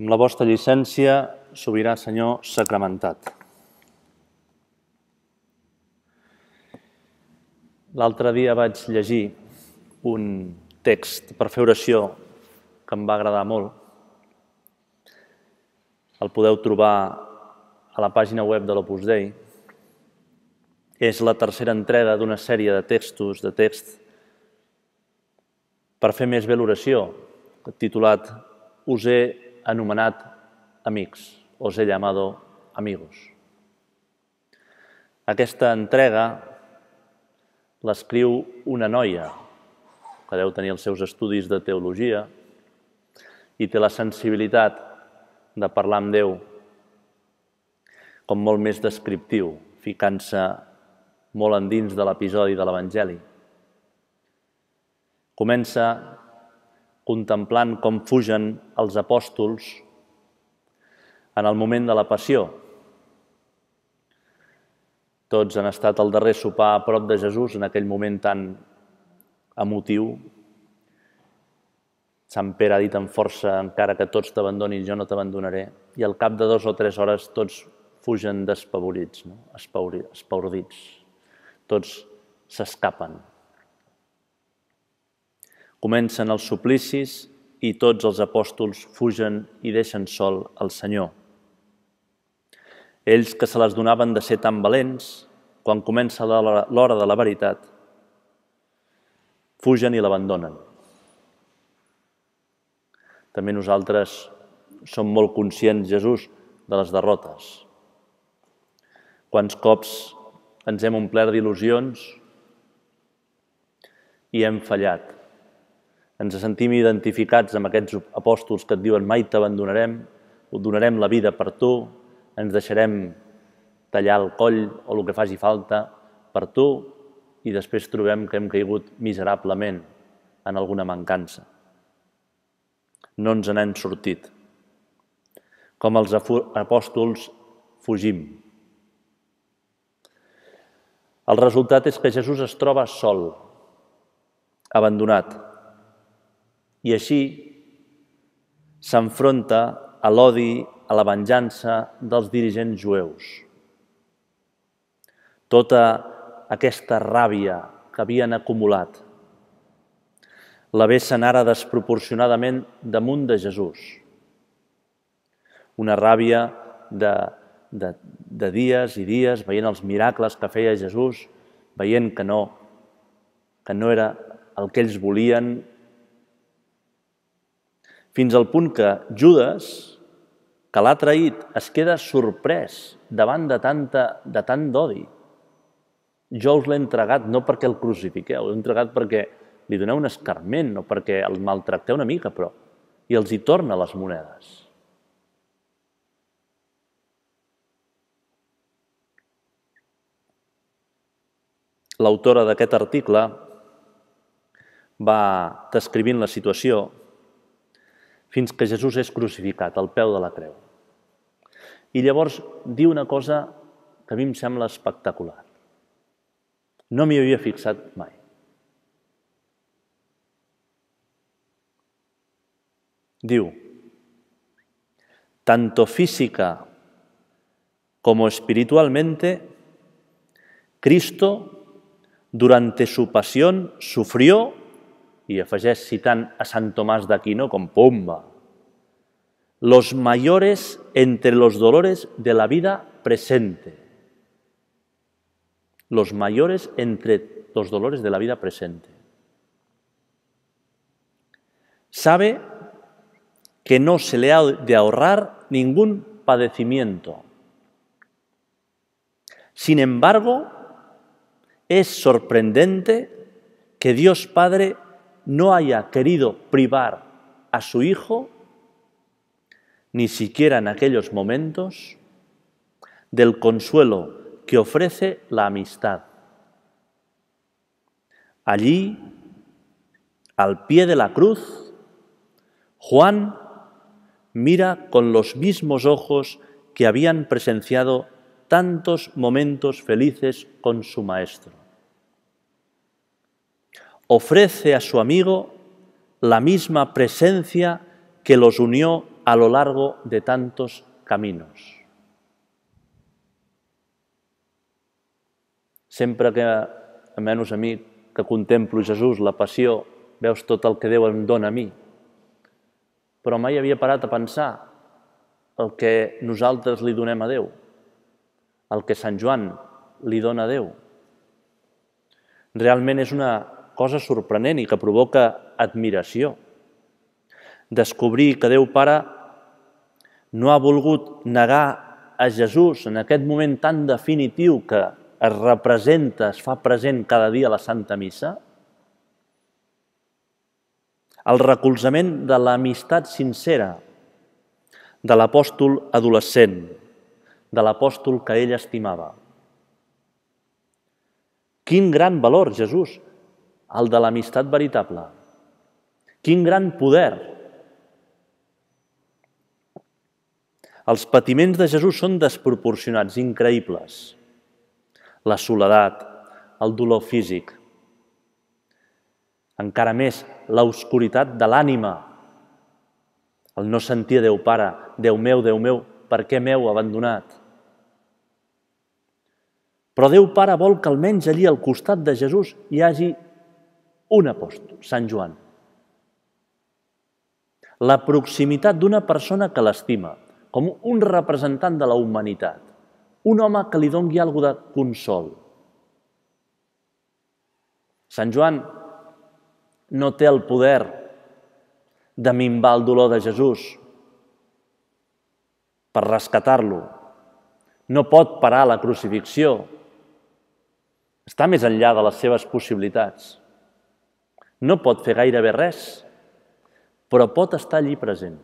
Amb la vostra llicència, sobirà Senyor sacramentat. L'altre dia vaig llegir un text per fer oració que em va agradar molt. El podeu trobar a la pàgina web de l'Opus Dei. És la tercera entrega d'una sèrie de textos, de text, per fer més bé l'oració, titulat Us he anomenat amics, os he llamado amigos. Aquesta entrega l'escriu una noia que deu tenir els seus estudis de teologia i té la sensibilitat de parlar amb Déu com molt més descriptiu, ficant-se molt endins de l'episodi de l'Evangeli. Comença contemplant com fugen els apòstols en el moment de la passió. Tots han estat al darrer sopar a prop de Jesús en aquell moment tan emotiu. Sant Pere ha dit amb força, encara que tots t'abandonin, jo no t'abandonaré. I al cap de dos o tres hores tots fugen despavorits, no? espaordits. Tots s'escapen. Comencen els suplicis i tots els apòstols fugen i deixen sol el Senyor. Ells que se les donaven de ser tan valents, quan comença l'hora de la veritat, fugen i l'abandonen. També nosaltres som molt conscients, Jesús, de les derrotes. Quants cops ens hem omplert d'il·lusions i hem fallat ens sentim identificats amb aquests apòstols que et diuen mai t'abandonarem, donarem la vida per tu, ens deixarem tallar el coll o el que faci falta per tu i després trobem que hem caigut miserablement en alguna mancança. No ens n'hem sortit. Com els apòstols fugim. El resultat és que Jesús es troba sol, abandonat, i així s'enfronta a l'odi, a la venjança dels dirigents jueus. Tota aquesta ràbia que havien acumulat la vessen ara desproporcionadament damunt de Jesús. Una ràbia de, de, de dies i dies, veient els miracles que feia Jesús, veient que no, que no era el que ells volien, fins al punt que Judas, que l'ha traït, es queda sorprès davant de, tanta, de tant d'odi. Jo us l'he entregat no perquè el crucifiqueu, l'he entregat perquè li doneu un escarment, no perquè el maltracteu una mica, però i els hi torna les monedes. L'autora d'aquest article va descrivint la situació fins que Jesús és crucificat al peu de la creu. I llavors diu una cosa que a mi em sembla espectacular. No m'hi havia fixat mai. Diu, tanto física como espiritualmente, Cristo durante su pasión sufrió i afegeix citant a Sant Tomàs d'Aquino com Pumba. Los mayores entre los dolores de la vida presente. Los mayores entre los dolores de la vida presente. Sabe que no se le ha de ahorrar ningún padecimiento. Sin embargo, es sorprendente que Dios Padre no haya querido privar a su hijo, ni siquiera en aquellos momentos, del consuelo que ofrece la amistad. Allí, al pie de la cruz, Juan mira con los mismos ojos que habían presenciado tantos momentos felices con su maestro ofrece a su amigo la misma presencia que los unió a lo largo de tantos caminos. Sempre que, almenys a mi, que contemplo Jesús, la passió, veus tot el que Déu em dona a mi. Però mai havia parat a pensar el que nosaltres li donem a Déu, el que Sant Joan li dona a Déu. Realment és una cosa sorprenent i que provoca admiració. Descobrir que Déu Pare no ha volgut negar a Jesús en aquest moment tan definitiu que es representa, es fa present cada dia a la Santa Missa? El recolzament de l'amistat sincera de l'apòstol adolescent, de l'apòstol que ell estimava. Quin gran valor, Jesús, el de l'amistat veritable. Quin gran poder. Els patiments de Jesús són desproporcionats, increïbles la soledat, el dolor físic. Encara més, l'oscuritat de l'ànima, el no sentir Déu Pare, Déu meu, Déu meu, per què m'heu abandonat? Però Déu Pare vol que almenys allí al costat de Jesús hi hagi un apòstol, Sant Joan. La proximitat d'una persona que l'estima, com un representant de la humanitat un home que li dongui alguna de consol. Sant Joan no té el poder de minvar el dolor de Jesús per rescatar-lo. No pot parar la crucifixió. Està més enllà de les seves possibilitats. No pot fer gairebé res, però pot estar allí present,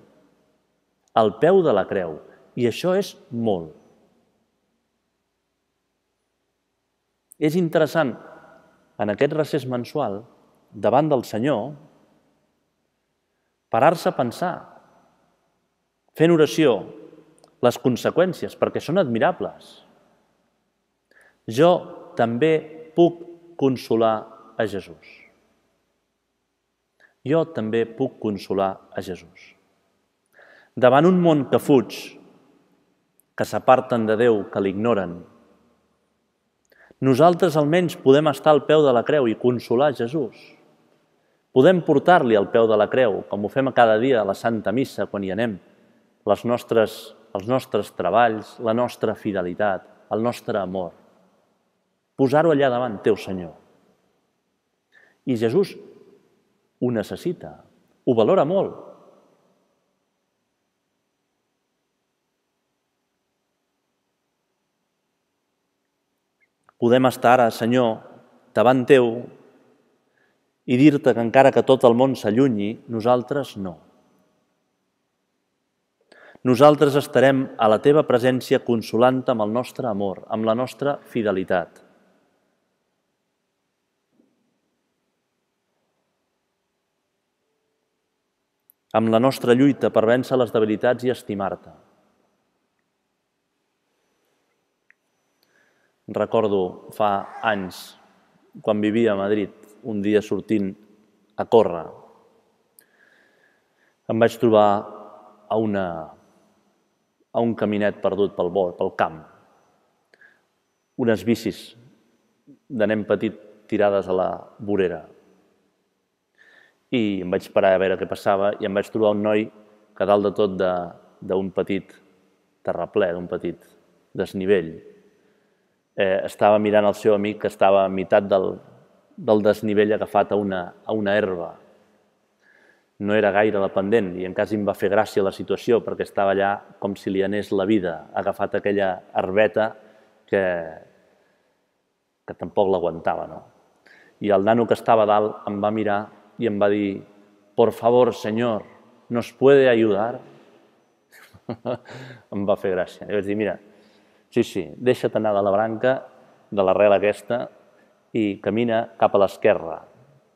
al peu de la creu, i això és molt. És interessant, en aquest recés mensual, davant del Senyor, parar-se a pensar, fent oració, les conseqüències, perquè són admirables. Jo també puc consolar a Jesús. Jo també puc consolar a Jesús. Davant un món que fuig, que s'aparten de Déu, que l'ignoren, nosaltres almenys podem estar al peu de la creu i consolar Jesús. Podem portar-li al peu de la creu, com ho fem cada dia a la Santa Missa quan hi anem, les nostres, els nostres treballs, la nostra fidelitat, el nostre amor. Posar-ho allà davant teu, Senyor. I Jesús ho necessita, ho valora molt, podem estar ara, Senyor, davant teu i dir-te que encara que tot el món s'allunyi, nosaltres no. Nosaltres estarem a la teva presència consolant-te amb el nostre amor, amb la nostra fidelitat. Amb la nostra lluita per vèncer les debilitats i estimar-te. Recordo fa anys, quan vivia a Madrid, un dia sortint a córrer, em vaig trobar a, una, a un caminet perdut pel bord, pel camp. Unes bicis de nen petit tirades a la vorera. I em vaig parar a veure què passava i em vaig trobar un noi que dalt de tot d'un petit terraplè, d'un petit desnivell, eh, estava mirant el seu amic que estava a meitat del, del desnivell agafat a una, a una herba. No era gaire la pendent i en cas em va fer gràcia la situació perquè estava allà com si li anés la vida, agafat aquella herbeta que, que tampoc l'aguantava. No? I el nano que estava dalt em va mirar i em va dir «Por favor, senyor, ¿nos puede ayudar?» em va fer gràcia. I vaig dir «Mira, Sí, sí, deixa't anar de la branca, de l'arrel aquesta, i camina cap a l'esquerra,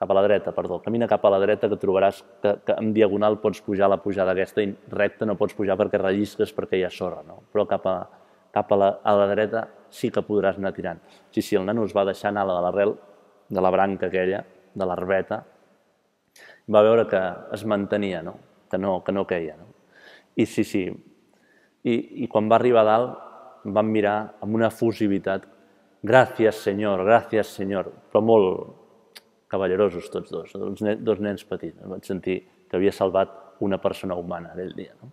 cap a la dreta, perdó, camina cap a la dreta que trobaràs que, que en diagonal pots pujar la pujada aquesta i recta no pots pujar perquè rellisques perquè hi ha sorra, no? però cap a, cap a, la, a la dreta sí que podràs anar tirant. Sí, sí, el nano es va deixar anar a l'arrel de la branca aquella, de l'arbeta, va veure que es mantenia, no? Que, no, que no queia. No? I sí, sí. I, I quan va arribar a dalt van mirar amb una efusivitat. Gràcies, senyor, gràcies, senyor. Però molt cavallerosos tots dos, dos, nens, dos nens petits. Vaig sentir que havia salvat una persona humana aquell dia. No?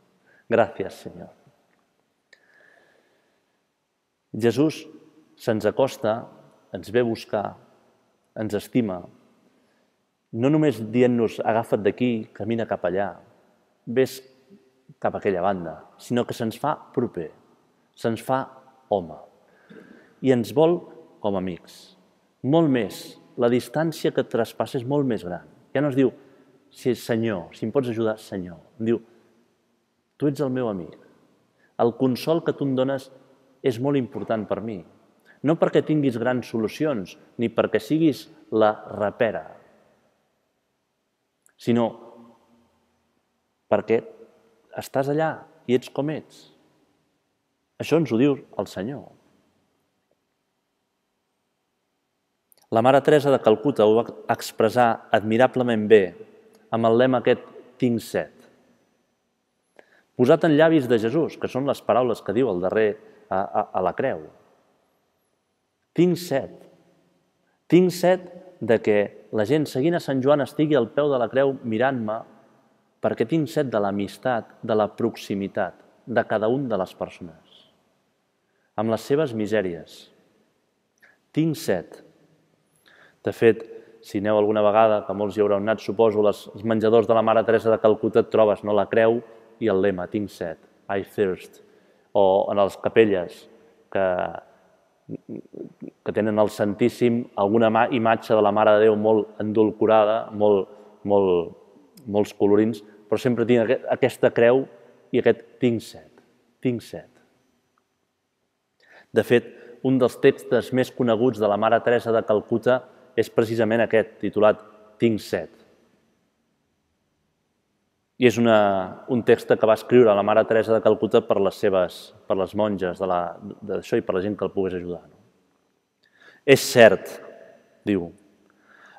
Gràcies, senyor. Jesús se'ns acosta, ens ve a buscar, ens estima, no només dient-nos agafa't d'aquí, camina cap allà, ves cap a aquella banda, sinó que se'ns fa proper, se'ns fa home i ens vol com amics. Molt més, la distància que traspassa és molt més gran. Ja no es diu, si és senyor, si em pots ajudar, senyor. Em diu, tu ets el meu amic. El consol que tu em dones és molt important per mi. No perquè tinguis grans solucions, ni perquè siguis la repera, sinó perquè estàs allà i ets com ets. Això ens ho diu el Senyor. La mare Teresa de Calcuta ho va expressar admirablement bé amb el lema aquest tinc set. Posat en llavis de Jesús, que són les paraules que diu al darrer a, a, a la creu. Tinc set. Tinc set de que la gent seguint a Sant Joan estigui al peu de la creu mirant-me perquè tinc set de l'amistat, de la proximitat de cada un de les persones, amb les seves misèries. Tinc set. De fet, si aneu alguna vegada, que molts hi haureu anat, suposo, les, els menjadors de la Mare Teresa de Calcuta et trobes no, la creu i el lema, tinc set, I thirst o en les capelles que, que tenen el Santíssim alguna imatge de la Mare de Déu molt endolcorada, molt, molt, molts colorins, però sempre tinc aquesta creu i aquest tinc set, tinc set. De fet, un dels textos més coneguts de la Mare Teresa de Calcuta és precisament aquest, titulat Tinc set. I és una, un text que va escriure la mare Teresa de Calcuta per les seves, per les monges d'això i per la gent que el pogués ajudar. No? És cert, diu,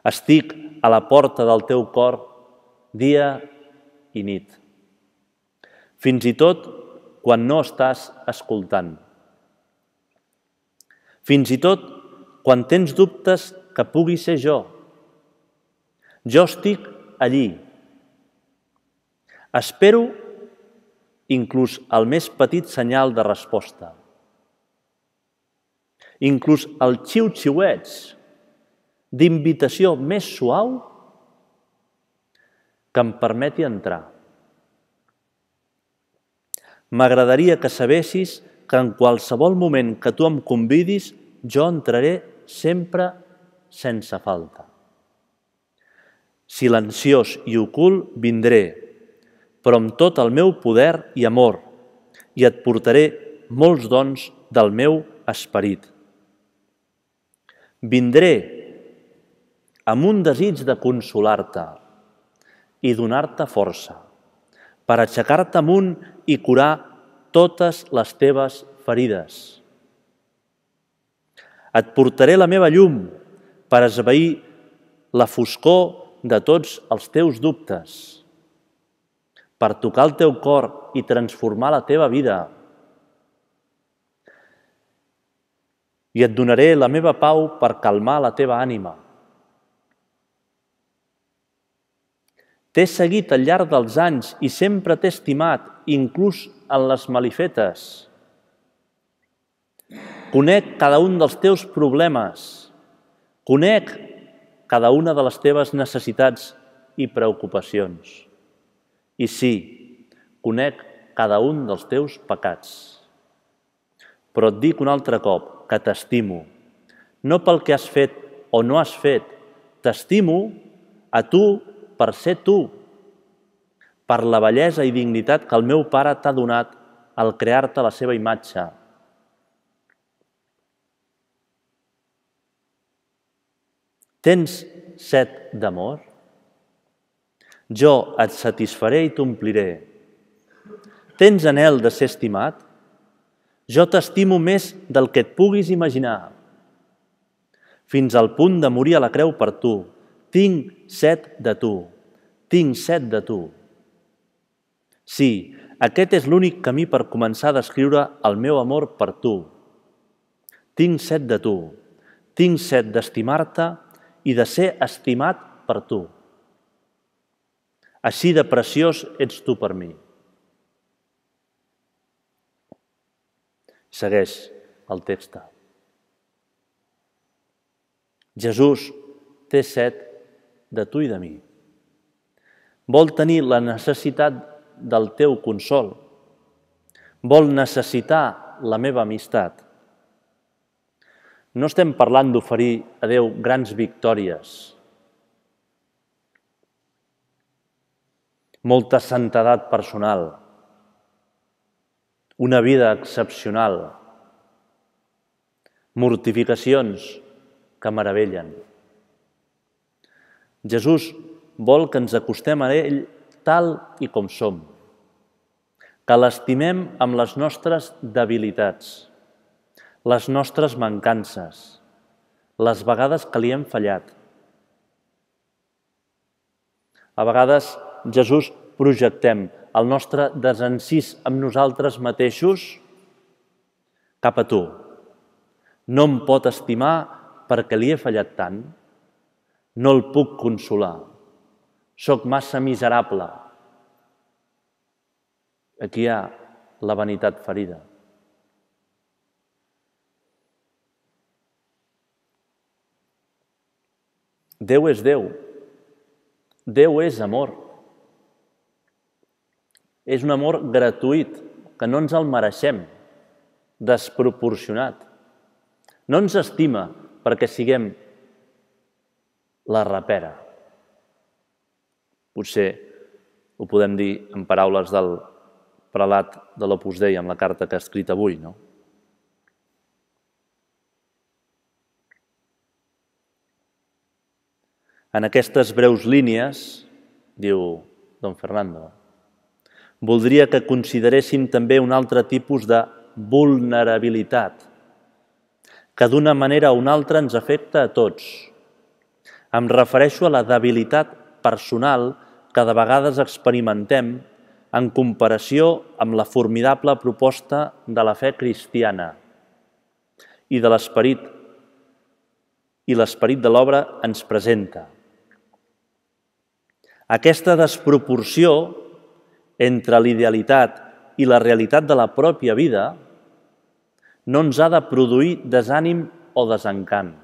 estic a la porta del teu cor dia i nit. Fins i tot quan no estàs escoltant. Fins i tot quan tens dubtes que pugui ser jo. Jo estic allí, Espero inclús el més petit senyal de resposta. Inclús el xiu-xiuets d'invitació més suau que em permeti entrar. M'agradaria que sabessis que en qualsevol moment que tu em convidis, jo entraré sempre sense falta. Silenciós i ocult vindré, però amb tot el meu poder i amor, i et portaré molts dons del meu esperit. Vindré amb un desig de consolar-te i donar-te força, per aixecar-te amunt i curar totes les teves ferides. Et portaré la meva llum per esvair la foscor de tots els teus dubtes per tocar el teu cor i transformar la teva vida. I et donaré la meva pau per calmar la teva ànima. T'he seguit al llarg dels anys i sempre t'he estimat, inclús en les malifetes. Conec cada un dels teus problemes. Conec cada una de les teves necessitats i preocupacions. I sí, conec cada un dels teus pecats. Però et dic un altre cop que t'estimo, no pel que has fet o no has fet, t'estimo a tu per ser tu, per la bellesa i dignitat que el meu pare t'ha donat al crear-te la seva imatge. Tens set d'amor? Jo et satisfaré i t'ompliré. Tens anel de ser estimat? Jo t'estimo més del que et puguis imaginar. Fins al punt de morir a la creu per tu. Tinc set de tu. Tinc set de tu. Sí, aquest és l'únic camí per començar a descriure el meu amor per tu. Tinc set de tu, tinc set d'estimar-te i de ser estimat per tu. Així de preciós ets tu per mi. Segueix el text. Jesús té set de tu i de mi. Vol tenir la necessitat del teu consol. Vol necessitar la meva amistat. No estem parlant d'oferir a Déu grans victòries, molta santedat personal, una vida excepcional, mortificacions que meravellen. Jesús vol que ens acostem a ell tal i com som, que l'estimem amb les nostres debilitats, les nostres mancances, les vegades que li hem fallat. A vegades, Jesús, projectem el nostre desencís amb nosaltres mateixos cap a tu. No em pot estimar perquè li he fallat tant. No el puc consolar. Soc massa miserable. Aquí hi ha la vanitat ferida. Déu és Déu. Déu és amor. És un amor gratuït, que no ens el mereixem, desproporcionat. No ens estima perquè siguem la rapera. Potser ho podem dir en paraules del prelat de l'Opus Dei amb la carta que ha escrit avui, no? En aquestes breus línies, diu don Fernando, voldria que consideréssim també un altre tipus de vulnerabilitat que d'una manera o una altra ens afecta a tots. Em refereixo a la debilitat personal que de vegades experimentem en comparació amb la formidable proposta de la fe cristiana i de l'esperit i l'esperit de l'obra ens presenta. Aquesta desproporció entre l'idealitat i la realitat de la pròpia vida no ens ha de produir desànim o desencant.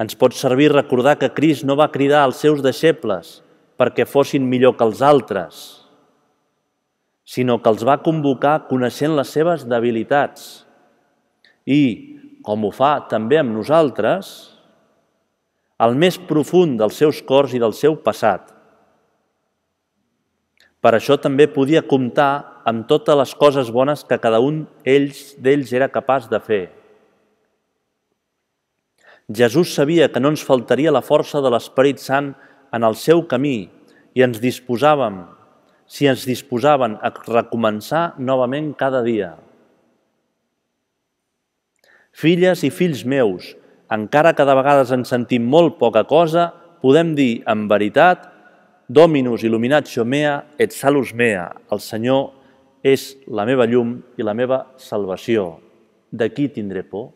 Ens pot servir recordar que Crist no va cridar als seus deixebles perquè fossin millor que els altres, sinó que els va convocar coneixent les seves debilitats i, com ho fa també amb nosaltres, al més profund dels seus cors i del seu passat. Per això també podia comptar amb totes les coses bones que cada un d'ells era capaç de fer. Jesús sabia que no ens faltaria la força de l'Esperit Sant en el seu camí i ens disposàvem, si ens disposaven a recomençar novament cada dia. Filles i fills meus, encara que de vegades ens sentim molt poca cosa, podem dir amb veritat Dominus illuminatio mea et salus mea. El Senyor és la meva llum i la meva salvació. De qui tindré por?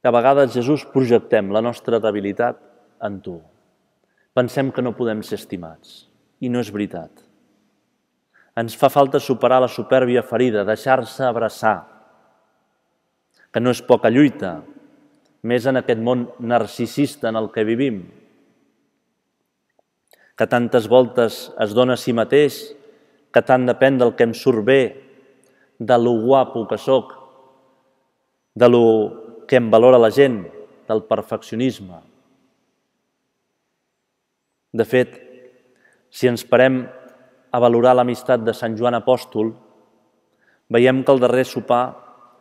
A vegades, Jesús, projectem la nostra debilitat en tu. Pensem que no podem ser estimats. I no és veritat. Ens fa falta superar la supèrbia ferida, deixar-se abraçar, que no és poca lluita, més en aquest món narcisista en el que vivim, que tantes voltes es dona a si mateix, que tant depèn del que em surt bé, de lo guapo que sóc, de lo que em valora la gent, del perfeccionisme. De fet, si ens parem a valorar l'amistat de Sant Joan Apòstol, veiem que el darrer sopar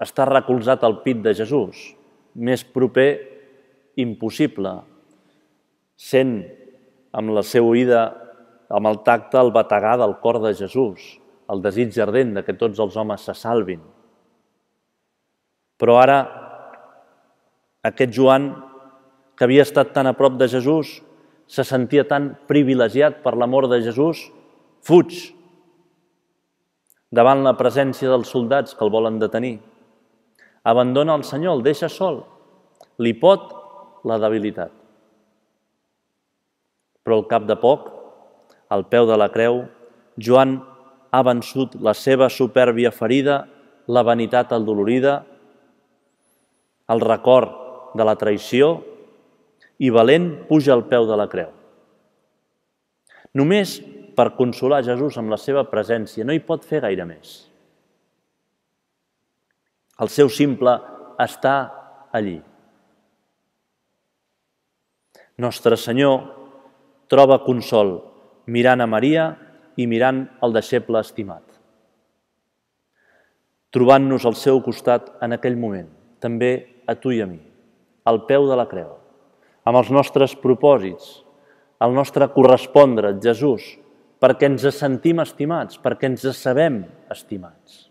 està recolzat al pit de Jesús, més proper impossible, sent amb la seva oïda, amb el tacte, el bategar del cor de Jesús, el desig ardent de que tots els homes se salvin. Però ara, aquest Joan, que havia estat tan a prop de Jesús, se sentia tan privilegiat per l'amor de Jesús, fuig davant la presència dels soldats que el volen detenir. Abandona el Senyor, el deixa sol. Li pot la debilitat. Però al cap de poc, al peu de la creu, Joan ha vençut la seva supèrbia ferida, la vanitat aldolorida, el record de la traïció i valent puja al peu de la creu. Només per consolar Jesús amb la seva presència no hi pot fer gaire més. El seu simple està allí. Nostre Senyor troba consol mirant a Maria i mirant el deixeble estimat. Trobant-nos al seu costat en aquell moment, també a tu i a mi, al peu de la creu, amb els nostres propòsits, el nostre correspondre, Jesús, perquè ens sentim estimats, perquè ens sabem estimats.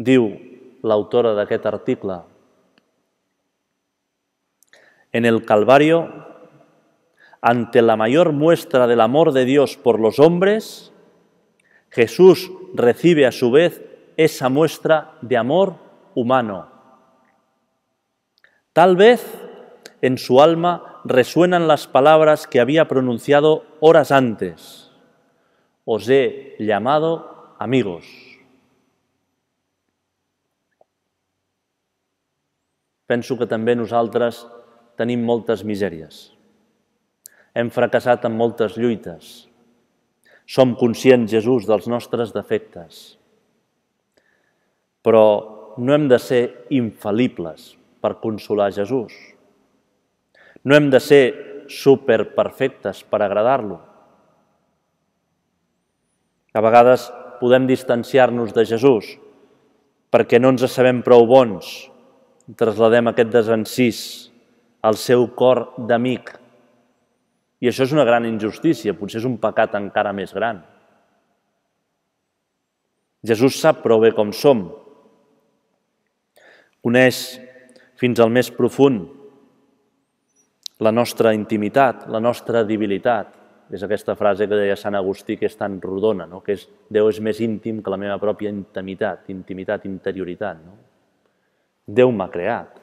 Diu l'autora d'aquest article, en el Calvario ante la mayor muestra del amor de Dios por los hombres, Jesús recibe a su vez esa muestra de amor humano. Tal vez en su alma resuenan las palabras que había pronunciado horas antes. Os he llamado amigos. Penso que també nosaltres tenim moltes misèries hem fracassat en moltes lluites. Som conscients, Jesús, dels nostres defectes. Però no hem de ser infal·libles per consolar Jesús. No hem de ser superperfectes per agradar-lo. A vegades podem distanciar-nos de Jesús perquè no ens sabem prou bons. Trasladem aquest desencís al seu cor d'amic i això és una gran injustícia, potser és un pecat encara més gran. Jesús sap prou bé com som. Coneix fins al més profund la nostra intimitat, la nostra debilitat. És aquesta frase que deia Sant Agustí que és tan rodona, no? que és Déu és més íntim que la meva pròpia intimitat, intimitat, interioritat. No? Déu m'ha creat,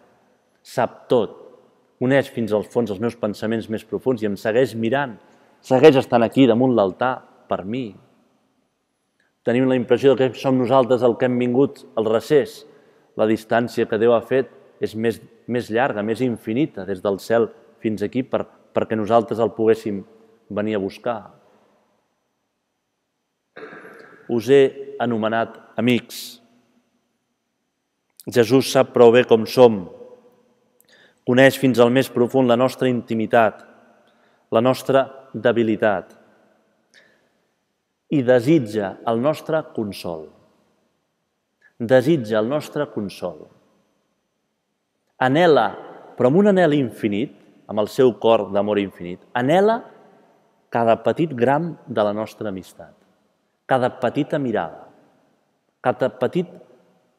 sap tot, uneix fins al fons els meus pensaments més profuns i em segueix mirant, segueix estant aquí damunt l'altar per mi. Tenim la impressió que som nosaltres el que hem vingut al recés. La distància que Déu ha fet és més, més llarga, més infinita, des del cel fins aquí, per, perquè nosaltres el poguéssim venir a buscar. Us he anomenat amics. Jesús sap prou bé com som, Coneix fins al més profund la nostra intimitat, la nostra debilitat i desitja el nostre consol. Desitja el nostre consol. Anela, però amb un anel infinit, amb el seu cor d'amor infinit, anela cada petit gram de la nostra amistat, cada petita mirada, cada petit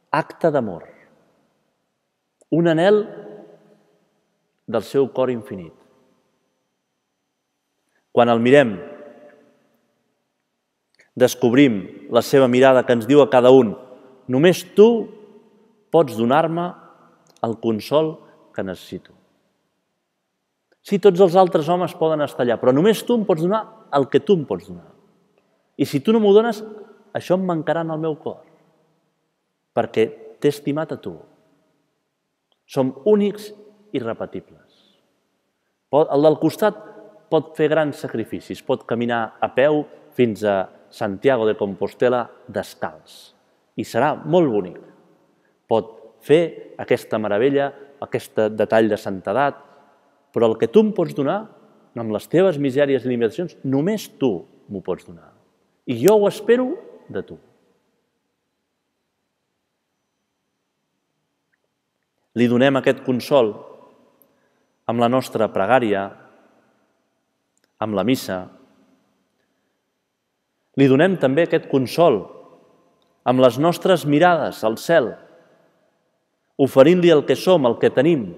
acte d'amor. Un anel del seu cor infinit. Quan el mirem, descobrim la seva mirada que ens diu a cada un només tu pots donar-me el consol que necessito. Sí, tots els altres homes poden estar allà, però només tu em pots donar el que tu em pots donar. I si tu no m'ho dones, això em mancarà en el meu cor, perquè t'he estimat a tu. Som únics i repetibles. El del costat pot fer grans sacrificis, pot caminar a peu fins a Santiago de Compostela descalç. I serà molt bonic. Pot fer aquesta meravella, aquest detall de santedat, però el que tu em pots donar, amb les teves misèries i limitacions, només tu m'ho pots donar. I jo ho espero de tu. Li donem aquest consol amb la nostra pregària, amb la missa. Li donem també aquest consol amb les nostres mirades al cel, oferint-li el que som, el que tenim.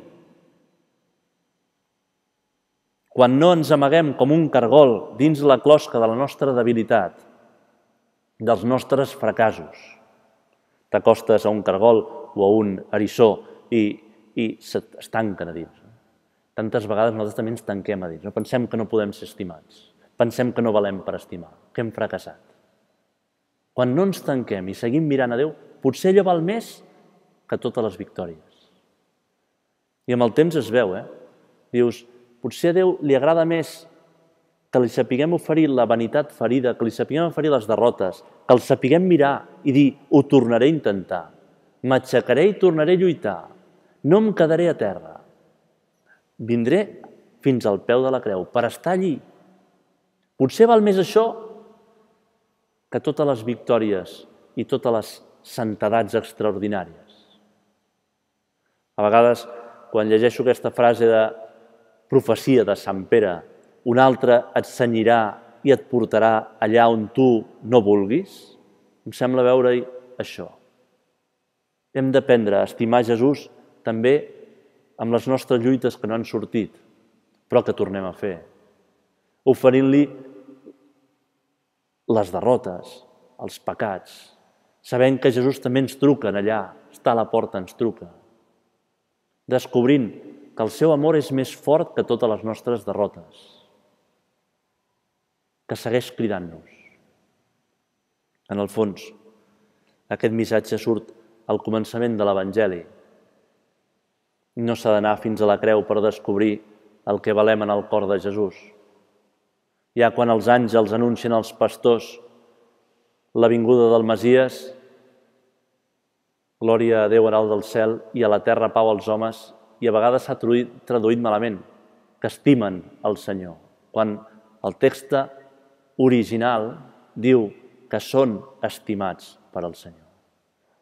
Quan no ens amaguem com un cargol dins la closca de la nostra debilitat, dels nostres fracassos. T'acostes a un cargol o a un erissó i, i es tanquen a dins. Tantes vegades nosaltres també ens tanquem a dins. No pensem que no podem ser estimats. Pensem que no valem per estimar, que hem fracassat. Quan no ens tanquem i seguim mirant a Déu, potser allò val més que totes les victòries. I amb el temps es veu, eh? Dius, potser a Déu li agrada més que li sapiguem oferir la vanitat ferida, que li sapiguem oferir les derrotes, que el sapiguem mirar i dir, ho tornaré a intentar, m'aixecaré i tornaré a lluitar, no em quedaré a terra. Vindré fins al peu de la creu per estar allí. Potser val més això que totes les victòries i totes les santedats extraordinàries. A vegades, quan llegeixo aquesta frase de profecia de Sant Pere, un altre et senyirà i et portarà allà on tu no vulguis, em sembla veure-hi això. Hem d'aprendre a estimar Jesús també amb les nostres lluites que no han sortit, però que tornem a fer, oferint-li les derrotes, els pecats, sabent que Jesús també ens truca allà, està a la porta, ens truca, descobrint que el seu amor és més fort que totes les nostres derrotes, que segueix cridant-nos. En el fons, aquest missatge surt al començament de l'Evangeli. No s'ha d'anar fins a la creu per descobrir el que valem en el cor de Jesús. Ja quan els àngels anuncien als pastors la vinguda del Masies, glòria a Déu en alt del cel i a la terra pau als homes, i a vegades s'ha traduït malament, que estimen el Senyor, quan el text original diu que són estimats per al Senyor.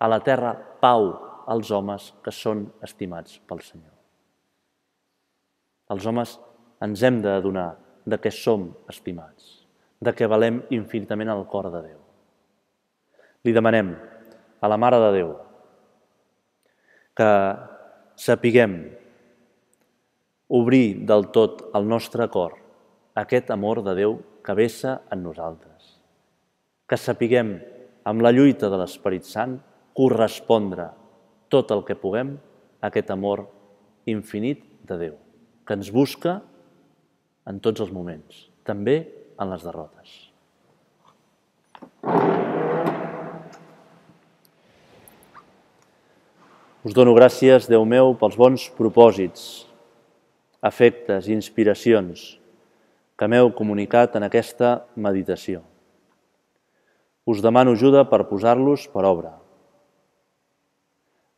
A la terra, pau als homes que són estimats pel Senyor. Els homes ens hem d'adonar de que som estimats, de que valem infinitament al cor de Déu. Li demanem a la Mare de Déu que sapiguem obrir del tot el nostre cor aquest amor de Déu que vessa en nosaltres. Que sapiguem, amb la lluita de l'Esperit Sant, correspondre tot el que puguem aquest amor infinit de Déu que ens busca en tots els moments, també en les derrotes. Us dono gràcies, Déu meu, pels bons propòsits, afectes i inspiracions que m'heu comunicat en aquesta meditació. Us demano ajuda per posar-los per obra.